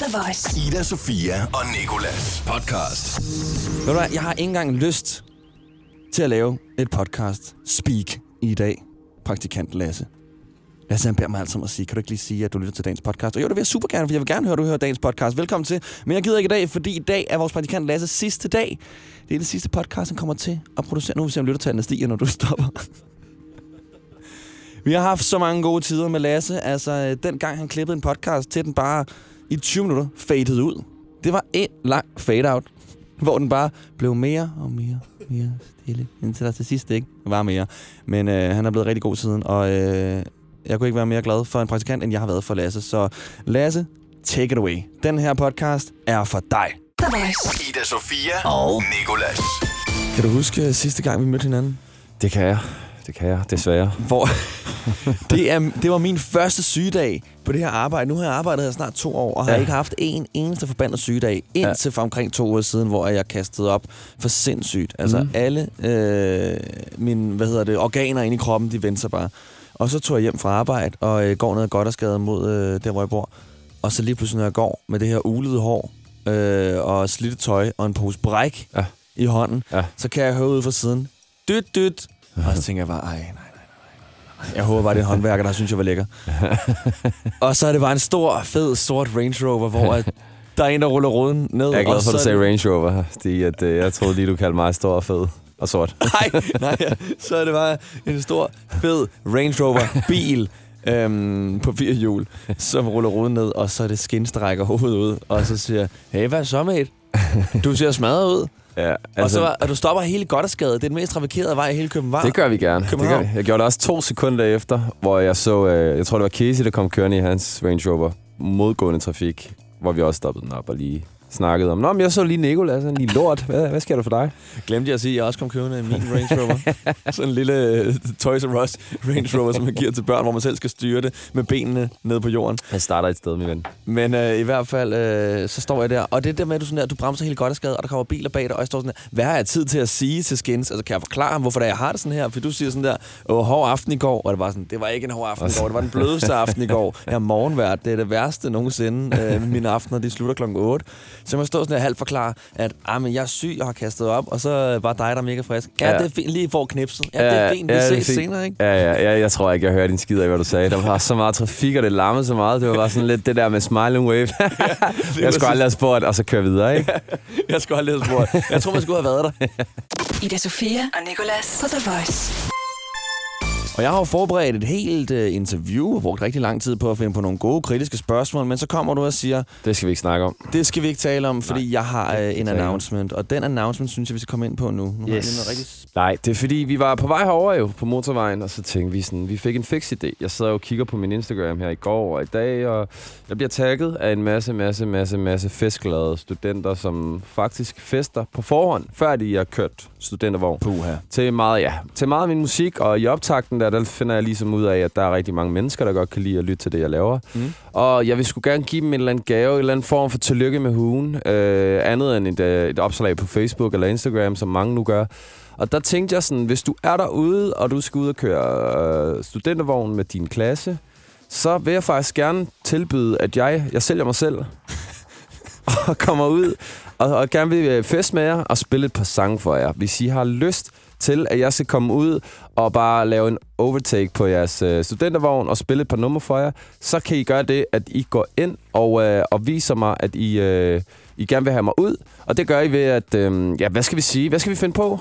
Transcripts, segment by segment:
The Voice. Ida, Sofia og Nikolas podcast. Ved du hvad, jeg har ikke engang lyst til at lave et podcast speak i dag. Praktikant Lasse. Lasse han beder mig altid om at sige, kan du ikke lige sige, at du lytter til dagens podcast? Og jo, det vil jeg super gerne, for jeg vil gerne høre, at du hører dagens podcast. Velkommen til. Men jeg gider ikke i dag, fordi i dag er vores praktikant Lasse sidste dag. Det er det sidste podcast, han kommer til at producere. Nu vil vi se, om lyttertallene stiger, når du stopper. Vi har haft så mange gode tider med Lasse. Altså, den gang han klippede en podcast til den bare i 20 minutter faded ud. Det var en lang fade-out, hvor den bare blev mere og mere mere stille, indtil der til sidst ikke var mere. Men øh, han er blevet rigtig god siden, og øh, jeg kunne ikke være mere glad for en praktikant, end jeg har været for Lasse. Så Lasse, take it away. Den her podcast er for dig. Ida, Sofia og Nikolas. Kan du huske øh, sidste gang, vi mødte hinanden? Det kan jeg. Det kan jeg, desværre. Hvor det, er, det var min første sygedag på det her arbejde. Nu har jeg arbejdet her snart to år, og har Ja. ikke haft en eneste forbandet sygedag, indtil for omkring to uger siden, hvor jeg kastede op for sindssygt. Altså mm. alle øh, mine hvad hedder det, organer inde i kroppen, de vendte sig bare. Og så tog jeg hjem fra arbejde, og øh, går ned godt og skade mod øh, der, hvor jeg bor. Og så lige pludselig, når jeg går med det her ulede hår, øh, og slidte tøj, og en pose bræk Ja. i hånden, Ja. så kan jeg høre ud fra siden, dyt, dyt. Og så tænker jeg bare, ej, nej, nej, nej, nej. Jeg håber bare, det er en håndværker, der synes, jeg var lækker. og så er det bare en stor, fed, sort Range Rover, hvor at der er en, der ruller ruden ned. Jeg er glad for, at du sagde Range Rover, fordi at, øh, jeg troede lige, du kaldte mig stor og fed og sort. Nej, nej, så er det bare en stor, fed Range Rover bil øhm, på fire hjul, som ruller ruden ned, og så er det skin, der rækker hovedet ud, og så siger hey, hvad så, mate? Du ser smadret ud. Ja, Altså, og, så, var- og du stopper hele Goddersgade. Det er den mest trafikerede vej i hele København. det gør vi gerne. Det gør vi. Jeg gjorde det også to sekunder efter, hvor jeg så, øh, jeg tror det var Casey, der kom kørende i hans Range Rover, modgående trafik, hvor vi også stoppede den op og lige snakkede om, Nå, men jeg så lige Nicolas, han lige lort. Hvad, hvad sker der for dig? Glemte jeg at sige, at jeg også kom kørende i min Range Rover. Sådan en lille øh, Toys R Us Range Rover, som man giver til børn, hvor man selv skal styre det med benene ned på jorden. Jeg starter et sted, min ven. Men øh, i hvert fald, øh, så står jeg der. Og det er der med, at du, sådan der, du bremser helt godt af skade, og der kommer biler bag dig, og jeg står sådan der, hvad har jeg tid til at sige til Skins? Altså, kan jeg forklare ham, hvorfor det er, jeg har det sådan her? For du siger sådan der, åh, hård aften i går, og det var sådan, det var ikke en hård aften i går, det var den blødeste aften i går. Jeg er morgenvært, det er det værste nogensinde. Øh, mine aftener, de slutter klokken 8. Så man står sådan halvt forklare, at ah, men jeg er syg, jeg har kastet op, og så er bare dig, der er mega frisk. Ja, Ja. det er fint, lige for knipset. Ja, det er fint, vi det er ses fint. senere, ikke? Ja, ja, ja, jeg tror ikke, jeg hørte din skid af, hvad du sagde. Der var så meget trafik, og det larmede så meget. Det var bare sådan lidt det der med smiling wave. jeg skulle aldrig have spurgt, og så køre videre, ikke? Jeg skulle aldrig have spurgt. Jeg tror, man skulle have været der. Ida Sofia og Nicolas på The Voice. Og jeg har jo forberedt et helt uh, interview og brugt rigtig lang tid på at finde på nogle gode kritiske spørgsmål, men så kommer du og siger, Det skal vi ikke snakke om. det skal vi ikke tale om, fordi Nej, jeg har uh, en announcement, og den announcement synes jeg, vi skal komme ind på nu. Nu har jeg lige noget rigtig... Nej, det er fordi, vi var på vej herover jo på motorvejen, og så tænkte vi sådan, vi fik en fix idé. Jeg sidder og kigger på min Instagram her i går og i dag, og jeg bliver tagget af en masse, masse, masse, masse festglade studenter, som faktisk fester på forhånd, før de har kørt studentervogn. Puha. Til meget, ja, til meget af min musik, og i optakten der, der finder jeg ligesom ud af, at der er rigtig mange mennesker, der godt kan lide at lytte til det, jeg laver. Mm. Og jeg vil sgu gerne give dem en eller anden gave, en eller anden form for tillykke med hugen. Øh, andet end et, øh, et opslag på Facebook eller Instagram, som mange nu gør. Og der tænkte jeg sådan, hvis du er derude, og du skal ud og køre øh, studentervogn med din klasse, så vil jeg faktisk gerne tilbyde, at jeg, jeg sælger mig selv, og kommer ud og, og gerne vil øh, fest med jer og spille et par sange for jer. Hvis I har lyst til, at jeg skal komme ud og bare lave en overtake på jeres øh, studentervogn og spille et par numre for jer, så kan I gøre det, at I går ind og, øh, og viser mig, at I, øh, I gerne vil have mig ud. Og det gør I ved, at... Øh, ja, hvad skal vi sige? Hvad skal vi finde på?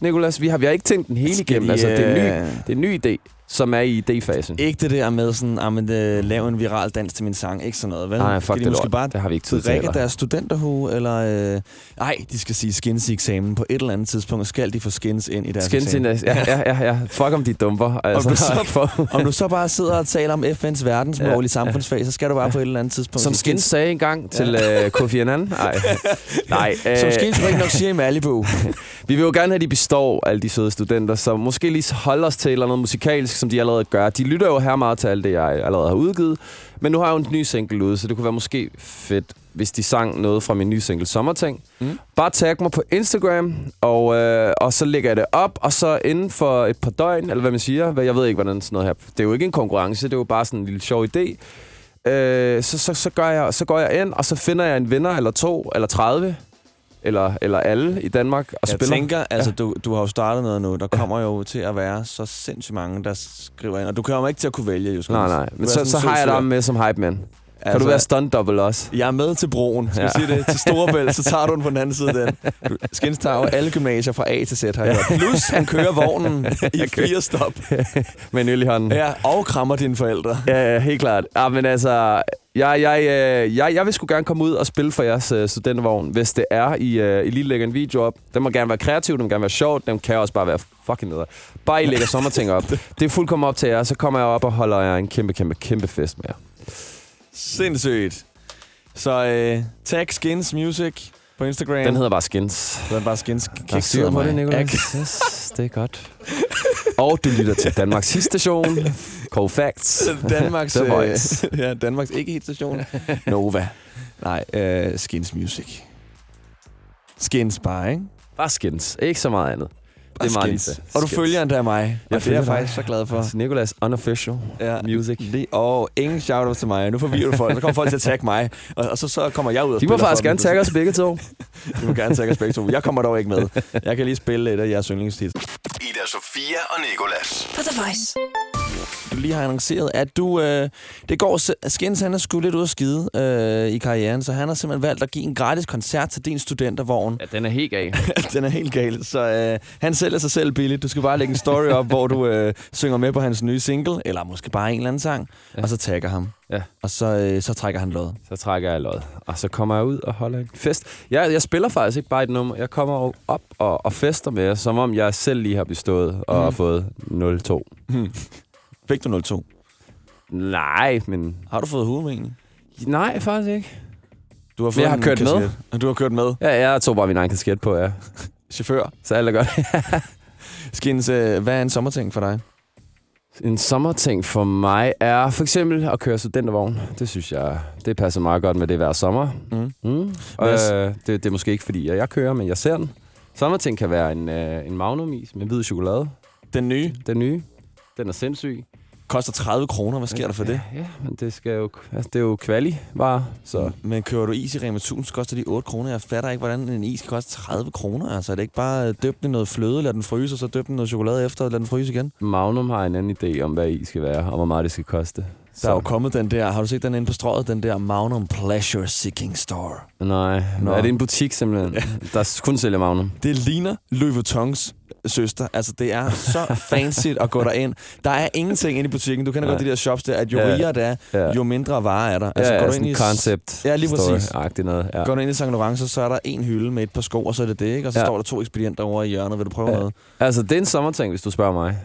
Nikolas, vi har, vi har ikke tænkt den hele igennem. Altså, det, er en ny, øh, det er en ny idé, som er i idéfasen. Ikke det der med sådan, ah, men, uh, lave en viral dans til min sang. Ikke sådan noget, vel? Nej, Skal fuck de det måske lort. bare Det har vi ikke tid til. deres studenterhue, eller... Øh, ej, de skal sige skins i eksamen. På et eller andet tidspunkt skal de få skins ind i deres Skins eksamen. ind, ja, ja, ja, ja. Fuck om de dumper. Altså, du så- for, Om du så bare sidder og taler om FN's verdensmål Ja. i samfundsfag, så skal du bare på et eller andet tidspunkt... som sige Skins sagde engang til øh, Kofi Annan. Nej, Nej øh, Som skins rigtig nok siger i Malibu. vi vil jo gerne have, at de består, alle de søde studenter, så måske lige holde os til et eller andet musikalsk, som de allerede gør. De lytter jo her meget til alt det, jeg allerede har udgivet. Men nu har jeg jo en ny single ude, så det kunne være måske fedt, hvis de sang noget fra min nye single Sommerting. Mm. Mm. Bare tag mig på Instagram, og, øh, og så lægger jeg det op, og så inden for et par døgn, eller hvad man siger, hvad jeg ved ikke, hvordan sådan noget her... Det er jo ikke en konkurrence, det er jo bare sådan en lille sjov idé. øh, så, så, så, gør jeg, så går jeg ind, og så finder jeg en vinder, eller to, eller 30, eller, eller alle i Danmark, og Jeg spiller. tænker, altså du, du har jo startet noget nu. Der kommer jo til at være så sindssygt mange, der skriver ind. Og du kommer ikke til at kunne vælge, jo. Nej, nej. Men så, så har jeg dig med som hype man. Kan Altså, du være stunt double også? Jeg er med til broen. Skal ja. Ja. sige det? Til Storebælt, så tager du den på den anden side den. Skins tager alle gymnasier fra A til Z, har jeg hørt. Plus, han kører vognen i fire stop. Med en øl i hånden. Ja, og krammer dine forældre. Ja, ja, helt klart. Ja, men altså, jeg, jeg, øh, jeg, jeg vil sgu gerne komme ud og spille for jeres uh, studentervogn, hvis det er, I, uh, I lige lægger en video op. Den må gerne være kreativ, den må gerne være sjov, den kan også bare være fucking ned. Bare I lægger sommerting op. Det er fuldkommen op til jer, så kommer jeg op og holder jer en kæmpe, kæmpe, kæmpe fest med jer. Sindssygt. Så øh, tag Skins Music på Instagram. Den hedder bare Skins. Den er bare Skins er styr på det, Nicolás. Yes, det er godt. Og du lytter til Danmarks sidste station, Facts. Danmarks, The øh, Voice. ja, Danmarks ikke helt station. Nova. Nej, øh, Skins Music. Skins bare, ikke? Bare Skins, ikke så meget andet. Det er lige Og du følger endda mig. Jeg og det er jeg dig. faktisk så glad for. Nicolás Unofficial Ja. Music. Lige, og ingen shout til mig. Nu forvirrer du folk. Så kommer folk til at tagge mig. Og, og så, så kommer jeg ud og De må faktisk for gerne tagge os begge to. De må gerne tagge os begge to. Jeg kommer dog ikke med. Jeg kan lige spille et af jeres yndlingstitler. Ida Sofia og Nikolas. På The Voice. Du lige har annonceret, at du... Øh, det går... Skins, han er sgu lidt ude at skide øh, i karrieren, så han har simpelthen valgt at give en gratis koncert til din studentervogn. Ja, den er helt gal. Den er helt gal. Så øh, han sælger sig selv billigt. Du skal bare lægge en story op, hvor du øh, synger med på hans nye single, eller måske bare en eller anden sang, ja. Og så tagger ham. Ja. Og så, øh, så trækker han lod. Så trækker jeg lod. Og så kommer jeg ud og holder en fest. Jeg, jeg spiller faktisk ikke bare et nummer. Jeg kommer op og, og fester med jer, som om jeg selv lige har bestået og Mhm. har fået 0-2. Fik du 02? Nej, men... Har du fået egentlig? Nej, faktisk ikke. Du har Men jeg har kørt med. kasket. Du har kørt med. Ja, jeg tog bare min egen kasket på, ja. Chauffør. Så alt er godt. Skins, øh, hvad er en sommerting for dig? En sommerting for mig er for eksempel at køre studentervogn. Det synes jeg, det passer meget godt med det hver sommer. Mm. Mm. S- Øh, det, det er måske ikke fordi, jeg, jeg kører, men jeg ser den. Sommerting kan være en, øh, en Magnum-is med hvid chokolade. Den nye Den nye. Den er sindssyg. koster 30 kroner. Hvad sker der for det? Ja, ja men det, skal jo, altså, det er jo kvali-varer, så... Men kører du is i Rema 1000, så koster de 8 kroner. Jeg fatter ikke, hvordan en is kan koste 30 kroner. Altså, er det ikke bare øh, døb den noget fløde, lad den fryse, og så døb den noget chokolade efter, og lad den fryse igen? Magnum har en anden idé om, hvad is skal være, og hvor meget det skal koste. Der er jo kommet den der, har du set den inde på strøget, den der Magnum Pleasure Seeking Store? Nej, Nå. er det en butik simpelthen, der kun sælger Magnum? Det ligner Louis Vuittons søster. Altså, det er så fancy at gå derind. Der er ingenting inde i butikken. Du kender Nej. godt de der shops der, at jo Ja. rigere det er, jo mindre varer er der. Altså, ja, går ja, du ind i concept Ja, lige præcis. noget. Ja. Går du ind i St. Laurent, så, så er der en hylde med et par sko, og så er det det, ikke? Og så Ja. står der to ekspedienter over i hjørnet. Vil du prøve Ja. noget? Altså, det er en sommerting, hvis du spørger mig.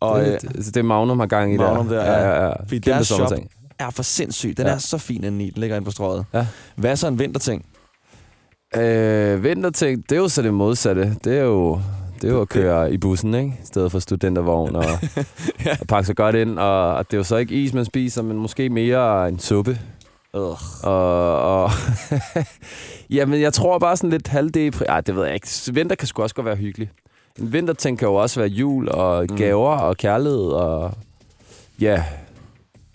Og øh, det, det, det er Magnum har gang i Magnum der, ja. ja. ja, ja. Fordi Kæmpe deres shop- er for sindssyg. Den Ja. er så fin inde i. Den ligger inde på strøget. Ja. Hvad er så en vinterting? Øh, vinterting, det er jo så det modsatte. Det er jo, det er jo at køre i bussen, ikke? I stedet for studentervogn og, Ja. og pakke sig godt ind. Og, og det er jo så ikke is, man spiser, men måske mere en suppe. Ugh. Og, og Jamen, jeg tror bare sådan lidt halvdepri... Ej, det ved jeg ikke. Vinter kan sgu også godt være hyggelig. En vinterting kan jo også være jul og Mm. gaver og kærlighed og... Ja,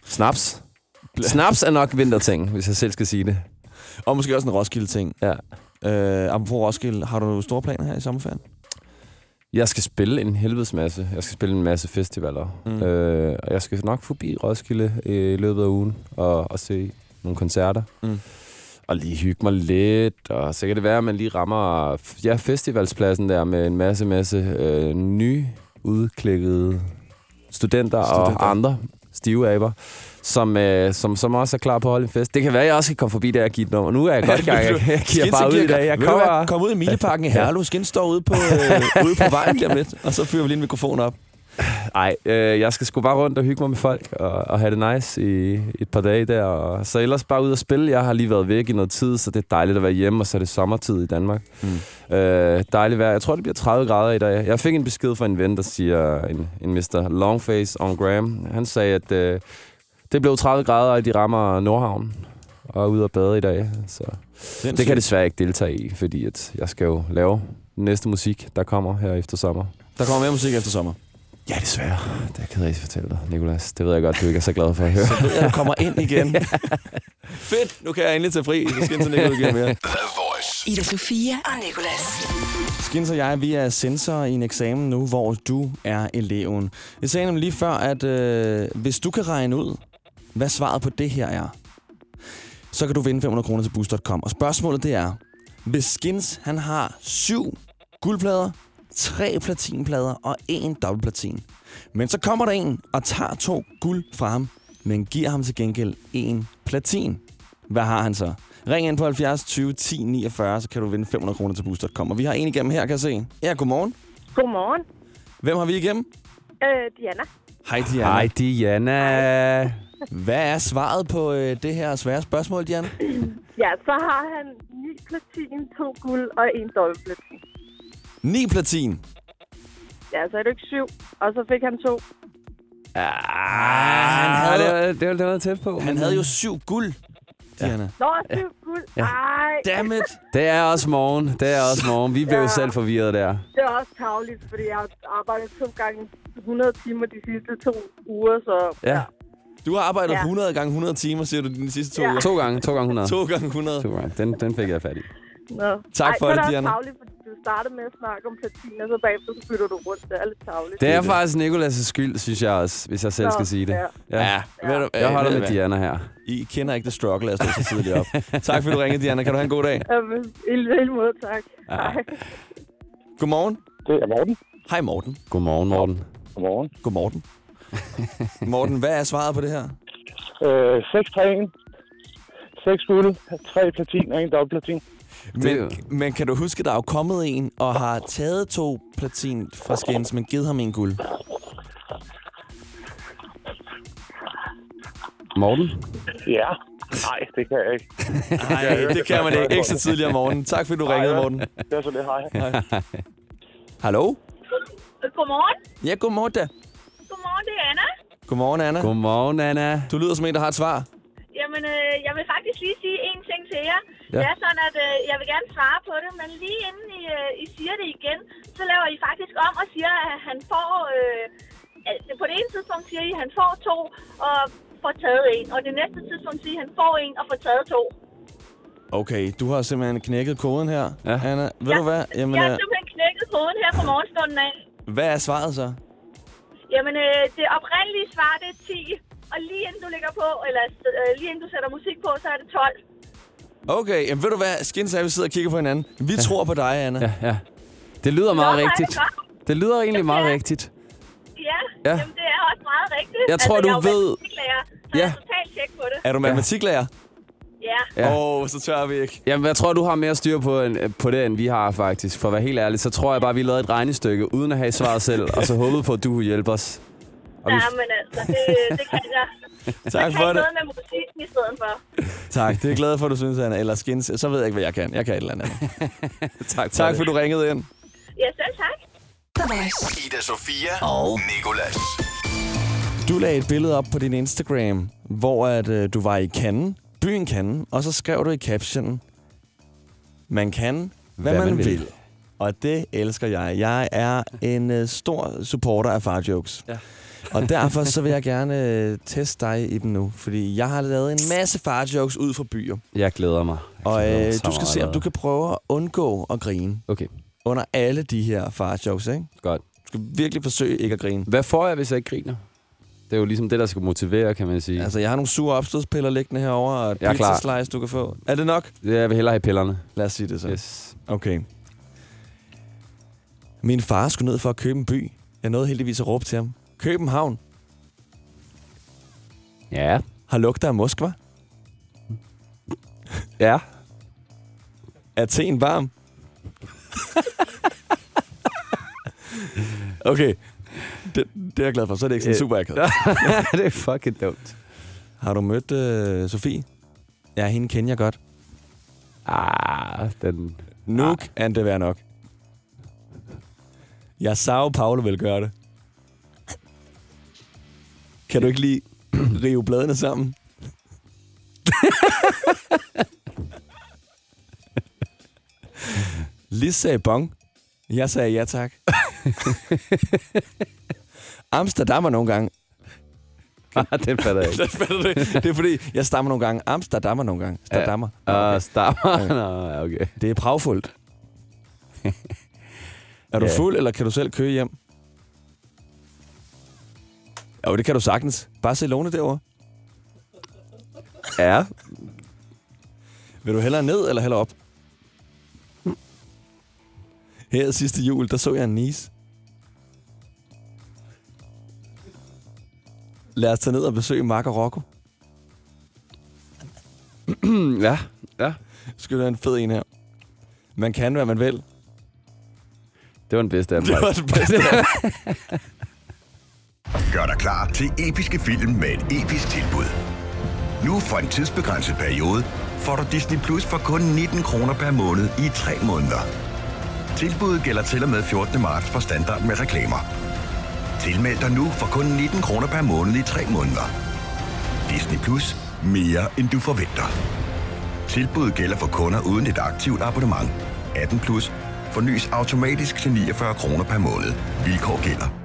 snaps. Snaps er nok vinterting, hvis jeg selv skal sige det. Og måske også en Roskilde-ting. Ja. Øh, apropos Roskilde, har du store planer her i sommerferien? Jeg skal spille en helvedes masse. Jeg skal spille en masse festivaler. Mm. Mm. Øh, og jeg skal nok forbi Roskilde i løbet af ugen og, og se nogle koncerter. Mm. Og lige hygge mig lidt. Og så kan det være, at man lige rammer ja, festivalspladsen der med en masse, masse øh, nye udklikkede studenter, studenter og andre stive aber, som, øh, som, som også er klar på at holde en fest. Det kan være, at jeg også kan komme forbi der og give et nummer. Nu er jeg godt i gang. Jeg, jeg giver bare ud i dag. Jeg kommer... Kom ud i Mileparken i Herlev. Skin står ude på, øh, ude på vejen lige om lidt, og så fyrer vi lige en mikrofon op. Nej, øh, jeg skal sgu bare rundt og hygge mig med folk og, og have det nice i et par dage der. Og så ellers bare ud og spille. Jeg har lige været væk i noget tid, så det er dejligt at være hjemme, og så er det sommertid i Danmark. Mm. Øh, dejligt vejr. Jeg tror, det bliver 30 grader i dag. Jeg fik en besked fra en ven, der siger, en, en Mr. Longface on Graham. Han sagde, at øh, det blev 30 grader, og de rammer Nordhavn og er ude og bade i dag. Så det kan jeg desværre ikke deltage i, fordi at jeg skal jo lave næste musik, der kommer her efter sommer. Der kommer mere musik efter sommer. Ja, desværre. Det er jeg ked af at fortælle dig, Nicolas. Det ved jeg godt, du ikke er så glad for at høre. Så ved jeg, du kommer ind igen. Fedt, nu kan jeg endelig tage fri. Så skal ikke ud igen mere. The Voice. Ida Sofia og Nicolas. Skins og jeg, vi er sensorer i en eksamen nu, hvor du er eleven. Jeg sagde nemlig lige før, at øh, hvis du kan regne ud, hvad svaret på det her er, så kan du vinde 500 kroner til Boost.com. Og spørgsmålet det er, hvis Skins han har syv guldplader, tre platinplader og en dobbeltplatin. Men så kommer der en og tager to guld fra ham, men giver ham til gengæld en platin. Hvad har han så? Ring ind på 70 20 10 49, så kan du vinde 500 kroner til Boost.com. Og vi har en igennem her, kan jeg se. Ja, godmorgen. Godmorgen. Hvem har vi igennem? Øh, Diana. Hej, Diana. Hej, Diana. Hvad er svaret på øh, det her svære spørgsmål, Diana? Ja, så har han ni platin, to guld og en dobbeltplatin. 9 platin. Ja, så er det ikke syv. Og så fik han to. Ah, han han havde... det, var, det var tæt på. han havde jo syv guld, Diana. Nå, syv guld. Ej, Damn it. Det er også morgen. Det er også morgen. Vi blev jo Ja. selv forvirret der. det er også tavligt, fordi jeg har arbejdet to gange 100 timer de sidste to uger, så Ja. Du har arbejdet Ja. 100 gange 100 timer, siger du, de sidste to Ja. uger. To gange. To gange 100. To gange 100. To gange. Den, den fik jeg fat i. Nå. Tak Ej, for det, Diana. også tavligt, fordi du startede med at snakke om platin, og så bagefter så bytter du rundt. Det er lidt tavligt. Det er faktisk Nicolas' skyld, synes jeg også, hvis jeg selv Nå, skal sige det. ja. Ja, ved du, Jeg holder med? Diana her. I kender ikke det struggle at stå så tidligt op. tak fordi du ringede, Diana. Kan du have en god dag? Jamen, i lige måde, tak. Ja. Hej. Godmorgen. Det er Morten. Hej Morten. Godmorgen, Morten. Godmorgen. Godmorgen. Morten, hvad er svaret på det her? Øh, 6 træning. 6 guld, 3 platin og en dobbeltplatin. Men, men kan du huske, der er jo kommet en og har taget to platin fra Skins, men givet ham en guld? Morten? Ja. Nej, det kan jeg ikke. Nej, det kan man ikke. Ikke så tidligere om morgenen. Tak fordi du ringede, Morten. Det er så lidt hej. Hallo? Godmorgen. Ja, godmorgen da. Godmorgen, det er Anna. Godmorgen, Anna. Godmorgen, Anna. Du lyder som en, der har et svar. Ja. Ja. Det er sådan, at øh, jeg vil gerne svare på det, men lige inden I, øh, I siger det igen, så laver I faktisk om og siger, at han får... Øh, på det ene tidspunkt siger I, at han får to og får taget en. Og det næste tidspunkt siger I, at han får en og får taget to. Okay, du har simpelthen knækket koden her, Ja. Anna. Ved du hvad? Jamen, jeg har øh, simpelthen knækket koden her fra morgenstunden af. hvad er svaret så? Jamen, øh, det oprindelige svar, det er 10. Og lige inden du lægger på, eller øh, lige inden du sætter musik på, så er det 12. Okay, jamen ved du hvad? Skins er, vi sidder og kigger på hinanden. Vi ja. tror på dig, Anna. Ja, ja. Det lyder meget Nå, rigtigt. godt. Det lyder egentlig meget Ja. rigtigt. Ja, Ja. ja, jamen det er også meget rigtigt. Jeg tror, du jeg er jo ved- matematiklærer, Så Ja. jeg er totalt tjek på det. Er du matematiklærer? Ja. Ja. Åh, oh, så tør vi ikke. Jamen, jeg tror, du har mere styr på, en, på det, end vi har, faktisk. For at være helt ærlig, så tror jeg bare, vi lavede et regnestykke, uden at have svaret selv, og så håbede på, at du kunne hjælpe os. Og vi, Ja, men altså, det, det kan jeg. Tak jeg for kan det. noget med musikken i stedet for. Tak, det er jeg glad for, du synes, Anna. Eller Skins, så ved jeg ikke, hvad jeg kan. Jeg kan et eller andet. tak for tak det. for, du ringede ind. Ja, selv tak. Ida Sofia og Nicolas. Du lagde et billede op på din Instagram, hvor at, øh, du var i Cannes, byen Cannes, og så skrev du i captionen, man kan, hvad, hvad man, man vil. vil. Og det elsker jeg. Jeg er en øh, stor supporter af far jokes. Ja. Og derfor så vil jeg gerne øh, teste dig i dem nu, fordi jeg har lavet en masse far jokes ud fra byer. Jeg glæder mig. Jeg Og glæder mig øh, du skal se, om du kan prøve at undgå at grine Okay, under alle de her far jokes, ikke? godt. Du skal virkelig forsøge ikke at grine. Hvad får jeg, hvis jeg ikke griner? Det er jo ligesom det, der skal motivere, kan man sige. Altså, jeg har nogle sure opstødspiller liggende herovre, og et Jeg klar. pizza-slice, du kan få. Er det nok? Jeg vil hellere have pillerne. Lad os sige det så. Yes. Okay. Min far skulle ned for at købe en by. Jeg nåede heldigvis at råbe til ham. København Ja. har lugter af Moskva. Ja. Athen varm. okay. Det, det er jeg glad for. Så er det ikke sådan Øh. super akavet. det er fucking dumt. Har du mødt øh, Sofie? Ja, hende kender jeg godt. Ah, den... Nu kan det være nok. Jeg sagde, Paolo vil gøre det. Kan du ikke lige rive bladene sammen? Lis sagde bong. Jeg sagde ja tak. Amsterdammer nogle gange. den fatter jeg ikke. Fatter det? Det er fordi, jeg stammer nogle gange. Amsterdammer nogle gange. Amsterdammer. Ja. Okay. Uh, stammer. Nå, okay. Det er pragfuldt. er du Ja. fuld, eller kan du selv køre hjem? Jo, det kan du sagtens. Lone derovre. Ja. Vil du hellere ned, eller hellere op? Her sidste jul, der så jeg en nis. Lad os tage ned og besøge Mark og Rocco. Ja. Ja. Skal du have en fed en her? Man kan, hvad man vil. Det var den bedste af dem. Det var det bedste. Gør dig klar til episke film med et episk tilbud. Nu for en tidsbegrænset periode får du Disney Plus for kun 19 kroner per måned i 3 måneder. Tilbuddet gælder til og med 14. marts for standard med reklamer. Tilmeld dig nu for kun 19 kroner per måned i 3 måneder. Disney Plus. Mere end du forventer. Tilbuddet gælder for kunder uden et aktivt abonnement. 18 plus. Fornyes automatisk til 49 kroner per måned. Vilkår gælder.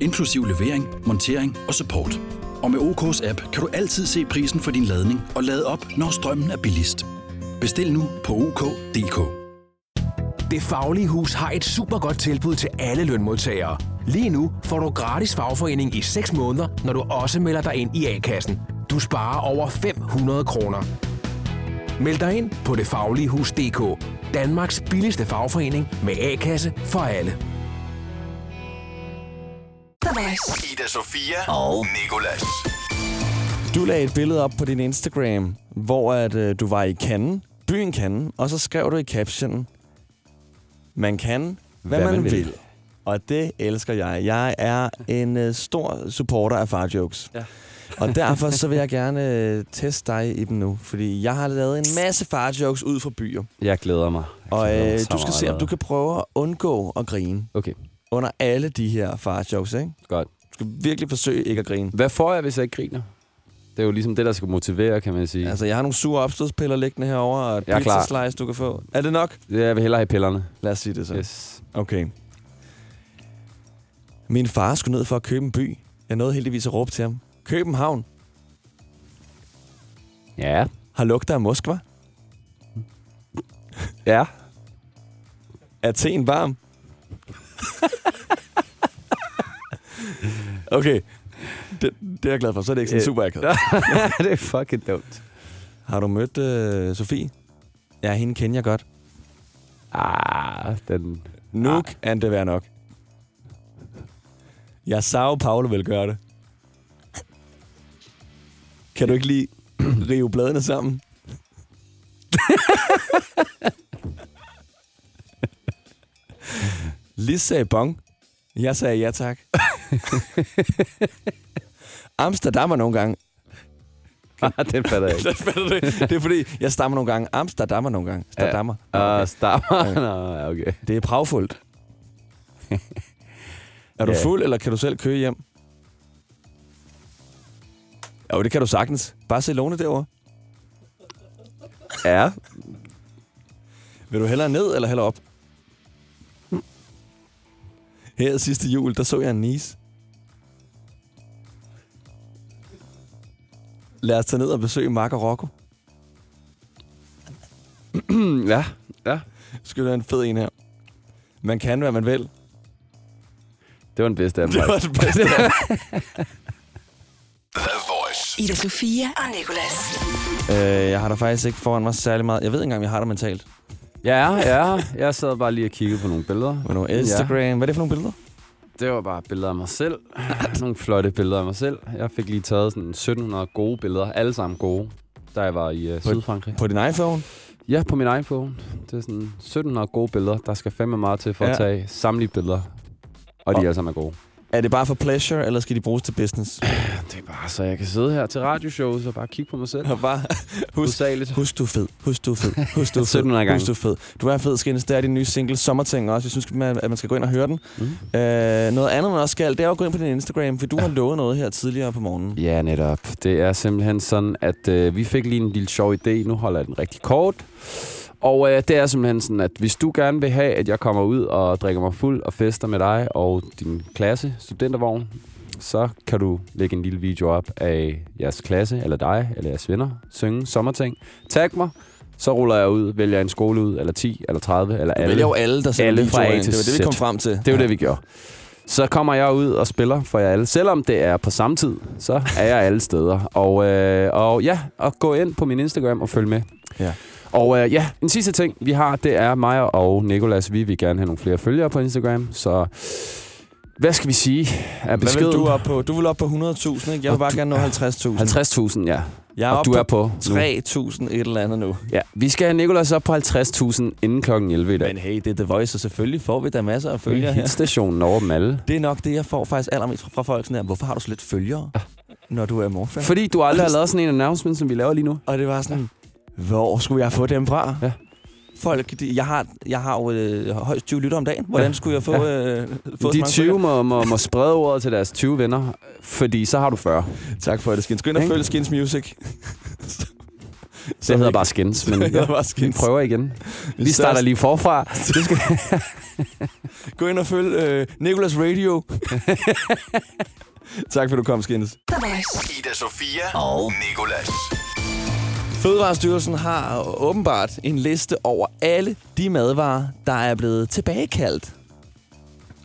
inklusiv levering, montering og support. Og med OK's app kan du altid se prisen for din ladning og lade op, når strømmen er billigst. Bestil nu på OK.dk. Det Faglige Hus har et super godt tilbud til alle lønmodtagere. Lige nu får du gratis fagforening i 6 måneder, når du også melder dig ind i A-kassen. Du sparer over 500 kroner. Meld dig ind på detfagligehus.dk. Danmarks billigste fagforening med A-kasse for alle. Voice. Ida Sofia og Nikolas. Du lagde et billede op på din Instagram, hvor at, øh, du var i Cannes, byen Cannes, og så skrev du i captionen, man kan, hvad, hvad man, man vil. vil. Og det elsker jeg. Jeg er en øh, stor supporter af far jokes. Ja. og derfor så vil jeg gerne øh, teste dig i dem nu, fordi jeg har lavet en masse far jokes ud fra byer. Jeg glæder mig. Jeg Og glæder mig øh, så du skal meget se, om du kan prøve at undgå at grine Okay, under alle de her far jokes, ikke? godt. Du skal virkelig forsøge ikke at grine. Hvad får jeg, hvis jeg ikke griner? Det er jo ligesom det, der skal motivere, kan man sige. Altså, jeg har nogle sure opstødspiller liggende herovre, og et Jeg er klar. pizza slice, du kan få. Er det nok? Jeg vil hellere have pillerne. Lad os sige det så. Yes. Okay. Min far skulle ned for at købe en by. Jeg nåede heldigvis at råbe til ham. København Ja. har lugter af Moskva. Ja. Athen varm. okay. Det, det er jeg glad for. Så er det ikke sådan Øh. super akavet. det er fucking dumt. Har du mødt øh, Sofie? Ja, hende kender jeg godt. Ah, den... Nu kan det være nok. Jeg sagde, Paolo vil gøre det. Kan du ikke lige rive bladene sammen? Lis sagde bong. Jeg sagde ja tak. Amsterdam er nogle gange. Ah, den fatter jeg ikke. Det, fatter ikke? det er fordi, jeg stammer nogle gange. Amsterdam er nogle gange. Amsterdammer. Ah, stammer. Nå, ja, okay. Det er pragfuldt. er du Ja. fuld, eller kan du selv køre hjem? Jo, det kan du sagtens. Lone derovre. Ja. Vil du hellere ned, eller hellere op? Her sidste jul, der så jeg en nis. Lad os tage ned og besøge Mark og Rocco. ja. Ja. Skal du have en fed en her? Man kan, hvad man vil. Det var den bedste af dem. Det var det bedste. Ida Sofia og Nicolas. øh, jeg har da faktisk ikke foran mig særlig meget. Jeg ved ikke engang, om jeg har det mentalt. Ja, ja. Jeg sad bare lige og kiggede på nogle billeder. Med nogle Instagram. Ja. Hvad er det for nogle billeder? Det var bare billeder af mig selv. nogle flotte billeder af mig selv. Jeg fik lige taget sådan 1700 gode billeder. Alle sammen gode. Da jeg var i uh, Sydfrankrig. På din iPhone? Ja, på min iPhone. Det er sådan 1700 gode billeder. Der skal fandme meget til for Ja. at tage samtlige billeder. Og de Og- alle sammen er gode. Er det bare for pleasure, eller skal de bruges til business? Det er bare så, jeg kan sidde her til radioshows og bare kigge på mig selv. Og bare, husk, husk, du er fed. Husk, du er fed. Husk, du er fed. 1700 gange. Husk, du er fed. Du er fed, Skins. Det er din nye single, Sommerting også. Jeg synes, at man skal gå ind og høre den. Mm. Øh, noget andet, man også skal, det er at gå ind på din Instagram, for du har lovet noget her tidligere på morgenen. Ja, netop. Det er simpelthen sådan, at øh, vi fik lige en lille sjov idé. Nu holder jeg den rigtig kort. Og øh, det er simpelthen sådan, at hvis du gerne vil have, at jeg kommer ud og drikker mig fuld og fester med dig og din klasse, studentervogn, så kan du lægge en lille video op af jeres klasse, eller dig, eller jeres venner, synge sommerting. Tag mig, så ruller jeg ud, vælger en skole ud, eller 10, eller 30, eller Du alle. vælger jo alle, der Alle fra A til Det var det, vi kom frem til. Det er jo det, vi gjorde. Så kommer jeg ud og spiller for jer alle. Selvom det er på samme tid, så er jeg alle steder. Og, øh, og ja, og gå ind på min Instagram og følg med. Ja. Og øh, ja, en sidste ting, vi har, det er mig og Nikolas. Vi vil gerne have nogle flere følgere på Instagram. Så hvad skal vi sige? Er Hvad vil du op på? Du vil op på 100.000, ikke? Jeg vil Og bare du- gerne nå 50.000. 50.000, ja. Jeg er og du er på på nu. 3.000 et eller andet nu. Ja, vi skal have Nikolas op på 50.000 inden klokken 11 i dag. Men hey, det er The Voice, og selvfølgelig får vi da masser af Følger følgere her. Hitstationen over dem alle. Det er nok det, jeg får faktisk allermest fra, fra folk. Sådan her. Hvorfor har du så lidt følgere, når du er morfan? Fordi du aldrig har lavet sådan en announcement, som vi laver lige nu. Og det var sådan, hvor skulle jeg få dem fra? Ja. Folk, de, jeg, har, jeg har jo øh, højst 20 lytter om dagen. Hvordan Ja. skulle jeg få, øh, få De mange 20 må, må, må sprede ordet til deres 20 venner, fordi så har du 40. følgere? Tak for det, Skins. Gå ind og følg Skins Music. Det hedder bare skins, men Det hedder bare vi skins. prøver igen. Vi starter lige forfra. Du skal... Gå ind og følg øh, Nicolas Radio. tak for, du kom, Skins. Ida Sofia og Nikolas. Fødevarestyrelsen har åbenbart en liste over alle de madvarer, der er blevet tilbagekaldt.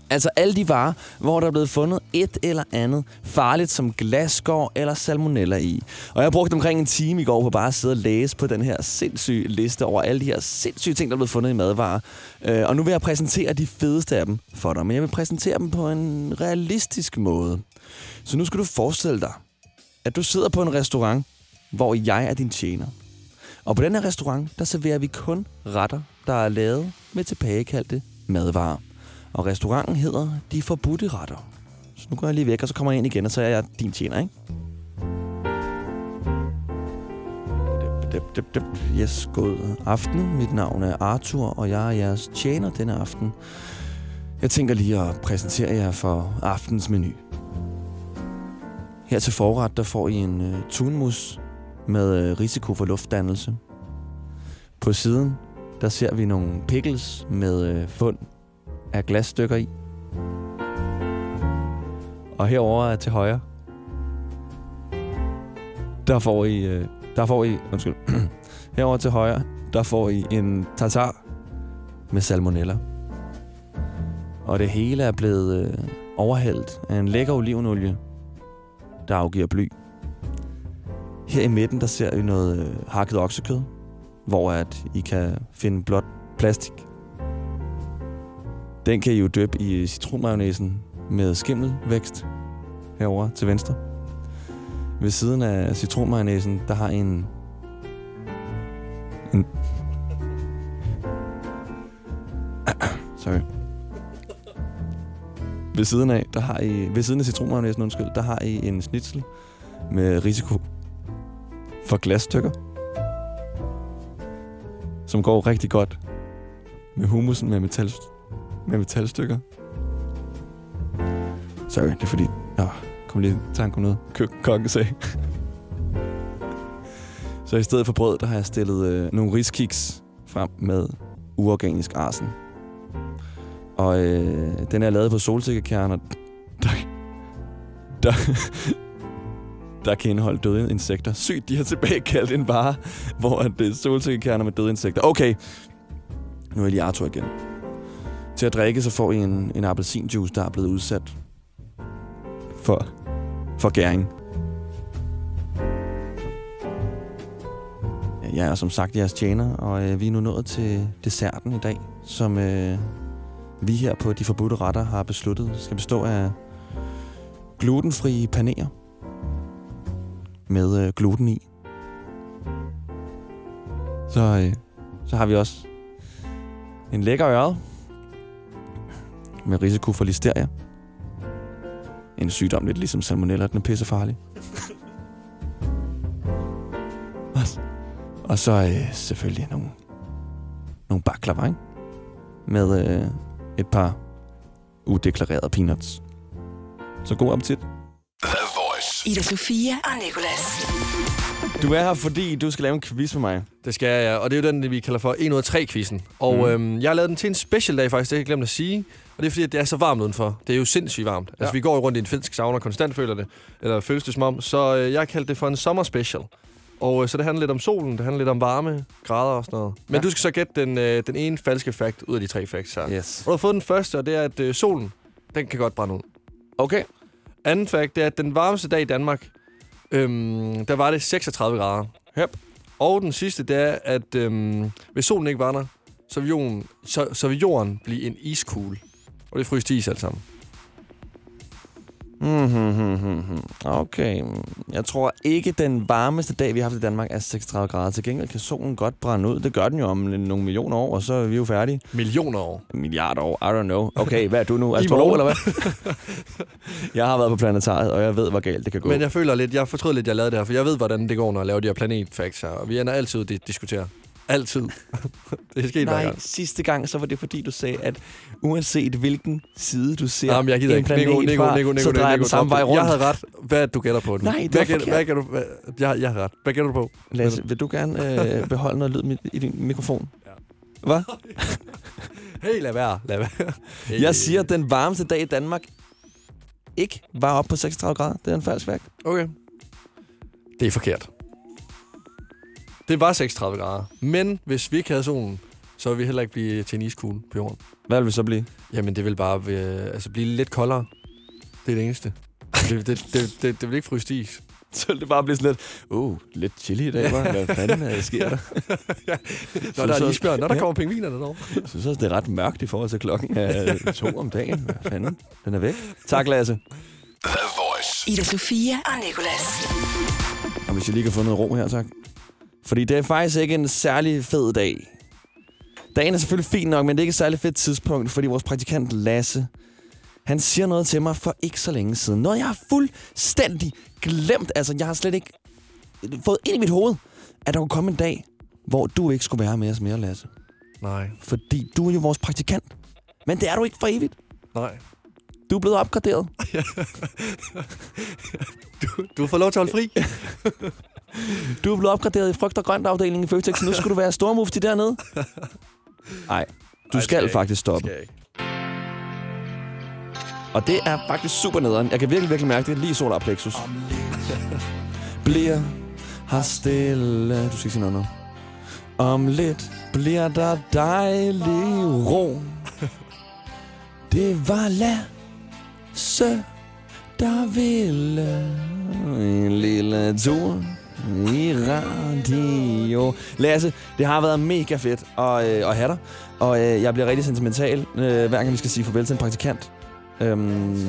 Altså alle de varer, hvor der er blevet fundet et eller andet farligt som glasskår eller salmonella i. Og jeg brugte omkring en time i går på bare at sidde og læse på den her sindssyge liste over alle de her sindssyge ting, der er blevet fundet i madvarer. Øh, og nu vil jeg præsentere de fedeste af dem for dig, men jeg vil præsentere dem på en realistisk måde. Så nu skal du forestille dig, at du sidder på en restaurant, hvor jeg er din tjener. Og på den her restaurant, der serverer vi kun retter, der er lavet med tilbagekaldte madvarer. Og restauranten hedder De Forbudte Retter. Så nu går jeg lige væk, og så kommer jeg ind igen, og så er jeg din tjener, ikke? Dip, dip, dip, dip. Yes, god aften. Mit navn er Arthur, og jeg er jeres tjener denne aften. Jeg tænker lige at præsentere jer for aftens menu. Her til forret, der får I en øh, uh, tunmus med øh, risiko for luftdannelse. På siden, der ser vi nogle pickles med øh, fund af glasstykker i. Og herover til højre, der får I, øh, der får I, undskyld, herover til højre, der får I en tartar med salmonella. Og det hele er blevet overhældt af en lækker olivenolie, der afgiver bly. Her i midten, der ser vi noget øh, hakket oksekød, hvor at I kan finde blot plastik. Den kan I jo døbe i citronmayonnaisen med skimmelvækst herover til venstre. Ved siden af citronmayonnaisen, der har I en... en Sorry. Ved siden af, der har I, ved siden af citronmayonnaisen, undskyld, der har I en snitsel med risiko for glasstykker, som går rigtig godt med humusen med, metal, med metalstykker. Sorry, det er fordi... Nå, kom lige tanken ned. om noget. Sagde. Så i stedet for brød, der har jeg stillet øh, nogle riskiks frem med uorganisk arsen. Og øh, den er lavet på solsikkekerner, der, der, der kan indeholde døde insekter. Sygt, de har tilbagekaldt en vare, hvor at det er solsikkekerner med døde insekter. Okay, nu er jeg lige Arthur igen. Til at drikke, så får I en, en appelsinjuice, der er blevet udsat for, for gæring. Jeg er som sagt jeres tjener, og øh, vi er nu nået til desserten i dag, som øh, vi her på De Forbudte Retter har besluttet skal bestå af glutenfrie paneer med øh, gluten i. Så, øh, så har vi også en lækker øre med risiko for listeria. en sygdom lidt ligesom salmonella, den er pissefarlig. Og så øh, selvfølgelig nogle, nogle baklava, ikke? Med øh, et par udeklarerede peanuts. Så god appetit. Ida Sofia og Nicolas. Du er her, fordi du skal lave en quiz med mig. Det skal jeg, ja. Og det er jo den, vi kalder for 1 ud af 3 quizzen. Og Mm. øhm, jeg har lavet den til en special dag faktisk, det har jeg glemt at sige. Og det er fordi, at det er så varmt udenfor. Det er jo sindssygt varmt. Ja. Altså, vi går jo rundt i en finsk sauna og konstant føler det. Eller føles det som om. Så øh, jeg har kaldt det for en sommer special. Og øh, så det handler lidt om solen, det handler lidt om varme, grader og sådan noget. Men Ja. ja. du skal så gætte den, øh, den ene falske fact ud af de tre facts her. Yes. Og du har fået den første, og det er, at øh, solen, den kan godt brænde ud. Okay. Anden fact, det er, at den varmeste dag i Danmark, øhm, der var det 36 grader. Yep. Og den sidste, det er, at øhm, hvis solen ikke var der, så vil jorden, så, så vil jorden blive en iskugle. Og det fryser til is alt sammen. Mm-hmm. Okay. Jeg tror ikke, den varmeste dag, vi har haft i Danmark, er 36 grader. Til gengæld kan solen godt brænde ud. Det gør den jo om nogle millioner år, og så er vi jo færdige. Millioner år. Milliarder år, I don't know. Okay, hvad er du nu? Astrolog, eller hvad? jeg har været på planetariet, og jeg ved, hvor galt det kan gå. Men jeg føler lidt, jeg fortrød lidt, jeg lavede det her, for jeg ved, hvordan det går, når jeg laver de her planetfacts her. Og vi ender altid ud at diskutere. Altid. det er sket Nej, gang. sidste gang, så var det fordi, du sagde, at uanset hvilken side du ser Jamen, jeg gider en ikke. planet Nico, Nico, Nico, Nico, så drejer Nico, den samme vej rundt. Jeg havde ret. Hvad du gætter på nu? Nej, det hvad gætter, hvad gætter du? Hvad, jeg, jeg har ret. Hvad gætter du på? Lasse, vil du gerne øh, beholde noget lyd i din mikrofon? Hvad? Hey, lad være. Lad være. Hey. Jeg siger, at den varmeste dag i Danmark ikke var op på 36 grader. Det er en falsk fact. Okay. Det er forkert. Det var 36 grader. Men hvis vi ikke havde solen, så ville vi heller ikke blive til en iskugle på jorden. Hvad vil vi så blive? Jamen, det vil bare øh, altså, blive lidt koldere. Det er det eneste. Det, det, det, det, det vil ikke fryse til is. Så vil det bare blive sådan lidt, uh, lidt chili i dag, hva'? Hvad fanden øh, sker der? Når der er isbjørn, når der Ja. kommer pingvinerne derovre. Jeg synes også, det er ret mørkt i forhold til klokken er to om dagen. Hvad fanden? Den er væk. Tak, Lasse. The Voice. Ida Sofia og Nicolas. Og hvis jeg lige kan få noget ro her, tak. Fordi det er faktisk ikke en særlig fed dag. Dagen er selvfølgelig fin nok, men det er ikke et særlig fedt tidspunkt, fordi vores praktikant Lasse, han siger noget til mig for ikke så længe siden. Noget, jeg har fuldstændig glemt. Altså, jeg har slet ikke fået ind i mit hoved, at der kunne komme en dag, hvor du ikke skulle være med os mere, Lasse. Nej, Fordi du er jo vores praktikant. Men det er du ikke for evigt. nej. Du er blevet opgraderet. Du, du får lov til at holde fri. Du er blevet opgraderet i frugt og grønt afdelingen i Føtex. Nu skulle du være stormufti dernede. Nej, du Ej, skal, ikke. faktisk stoppe. Skal ikke. Og det er faktisk super nederen. Jeg kan virkelig, virkelig mærke det lige solar plexus. Bliver her stille. Du skal ikke sige noget nu. Om lidt bliver der dejlig ro. Det var Lasse, der ville en lille tur i radio. Lasse, det har været mega fedt at, øh, at have dig. Og øh, jeg bliver rigtig sentimental, øh, hver gang vi skal sige farvel til en praktikant. Øhm,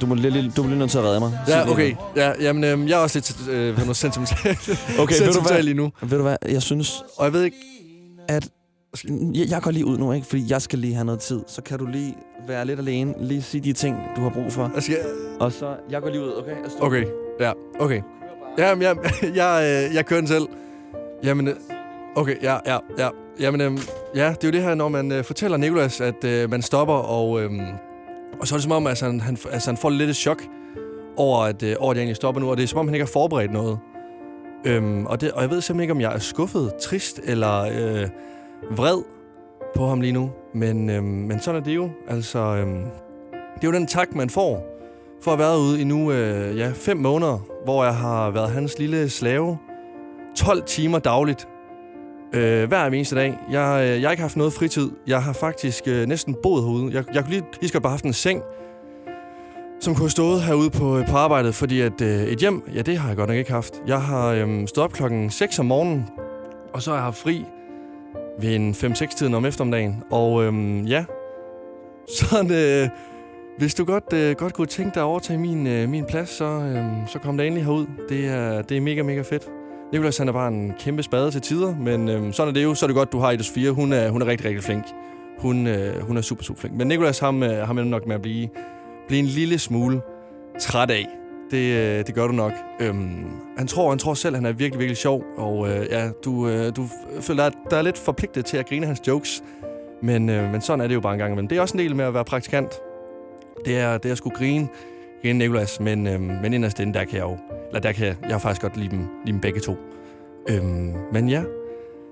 du, må, lige, du bliver nødt til at redde mig. Ja, okay. Ja, jamen, øhm, jeg er også lidt øh, noget sentimental, Okay, ved du sentimental hvad? lige nu. Ved du hvad, jeg synes, Og jeg ved ikke... at jeg, jeg går lige ud nu, ikke? fordi jeg skal lige have noget tid. Så kan du lige være lidt alene, lige sige de ting, du har brug for. Jeg skal, Og så, jeg går lige ud, okay? Jeg står- okay, ja, okay. Jamen, jeg, jeg, jeg kører den selv. Jamen, øh, okay, ja, ja, ja. Jamen, øhm, ja, det er jo det her, når man øh, fortæller Nikolas, at øh, man stopper, og, øhm, og så er det som om, altså, han, han, altså, han får lidt et chok over, at, øh, over, at jeg egentlig stopper nu, og det er som om, han ikke har forberedt noget. Øhm, og, det, og jeg ved simpelthen ikke, om jeg er skuffet, trist eller øh, vred på ham lige nu. Men, øhm, men sådan er det jo. Altså, øhm, det er jo den tak, man får for at have været ude i nu øh, ja, fem måneder, hvor jeg har været hans lille slave. 12 timer dagligt. Øh, hver eneste dag. Jeg, øh, jeg har ikke haft noget fritid. Jeg har faktisk øh, næsten boet herude. Jeg, jeg kunne lige, lige så godt bare haft en seng, som kunne have stået herude på, øh, på arbejdet, fordi at øh, et hjem, ja, det har jeg godt nok ikke haft. Jeg har øh, stået op klokken 6 om morgenen, og så har jeg haft fri ved en 5-6-tiden om eftermiddagen. Og øh, ja, sådan... Øh, hvis du godt, øh, godt kunne tænke dig at overtage min, øh, min plads, så, øh, så kom der endelig herud. Det er, det er mega, mega fedt. Nicolas han er bare en kæmpe spade til tider, men øh, sådan er det jo. Så er det godt, du har Ida Sofia. Hun er, hun er rigtig, rigtig flink. Hun, øh, hun er super, super flink. Men Nicolas ham, øh, ham er nok med at blive, blive en lille smule træt af. Det, øh, det gør du nok. Øhm, han tror, han tror selv, han er virkelig, virkelig sjov. Og øh, ja, du, øh, du føler, at der er lidt forpligtet til at grine hans jokes. Men, øh, men sådan er det jo bare en gang imellem. Det er også en del med at være praktikant. Det er, det er sgu skulle grine, igen, Nicolas. Men, øhm, men inderst inde, der kan jeg jo... Eller der kan jeg, jeg faktisk godt lide dem, lide dem begge to. Øhm, men ja,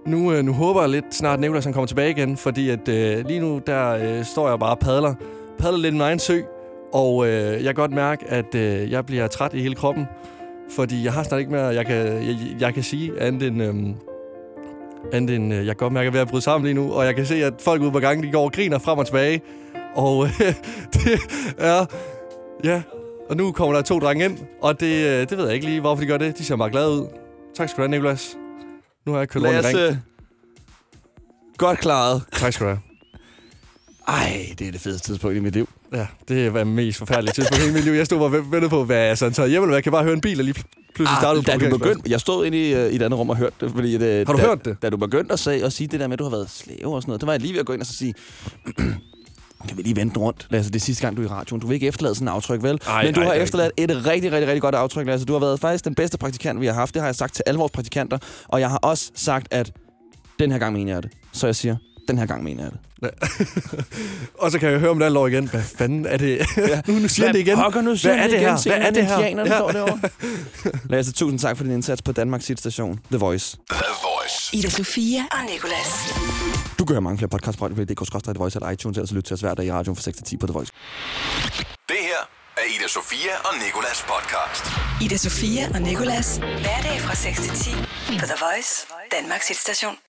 nu, øh, nu håber jeg lidt snart, at Nicolas han kommer tilbage igen. Fordi at øh, lige nu, der øh, står jeg bare og padler. Padler lidt i min egen sø. Og øh, jeg kan godt mærke, at øh, jeg bliver træt i hele kroppen. Fordi jeg har snart ikke mere, jeg kan, jeg, jeg kan sige andet end... Øh, andet end, øh, jeg kan godt mærke, at jeg er ved at bryde sammen lige nu. Og jeg kan se, at folk ude på gangen, de går og griner frem og tilbage. Og øh, det er... Ja, og nu kommer der to drenge ind. Og det, øh, det ved jeg ikke lige, hvorfor de gør det. De ser meget glade ud. Tak skal du have, Nicolas. Nu har jeg kørt rundt i ring. Godt klaret. Tak skal du have. Ej, det er det fedeste tidspunkt i mit liv. Ja, det var mest forfærdelige tidspunkt i hele mit liv. Jeg stod bare og ventede på, hvad jeg sådan taget hjem, eller? Jeg kan bare høre en bil, og lige pludselig startede Ah, da du begyndte, jeg stod inde i, øh, i et andet rum og hørte det, fordi det, Har du da, hørt det? Da du begyndte at, sige, at sige det der med, at du har været slave og sådan noget, det var jeg lige ved at gå ind og så sige, kan vi lige vente rundt, Lasse, det er sidste gang, du er i radioen. Du vil ikke efterlade sådan en aftryk, vel? Ej, Men du ej, har er efterladt et rigtig, rigtig, rigtig godt aftryk, Lasse. Du har været faktisk den bedste praktikant, vi har haft. Det har jeg sagt til alle vores praktikanter. Og jeg har også sagt, at den her gang mener jeg det. Så jeg siger, den her gang mener jeg det. Og så kan jeg høre om det alle år igen. Hvad fanden er det? Ja. nu, nu siger det igen. Pokker, nu siger Hvad er det igen her? Hvad er det her? indianerne, der Ja. står derovre. Lasse, tusind tak for din indsats på Danmarks Station, The Voice. The Voice. Ida Sofia og Nicolas. Du kan høre mange flere podcasts på The Voice eller iTunes, eller lytte til os hver dag i radioen fra 6 til 10 på The Voice. Det her er Ida Sofia og Nikolas podcast. Ida Sofia og Nicolas. Hverdag fra 6 til 10 på The Voice, Danmarks hitstation.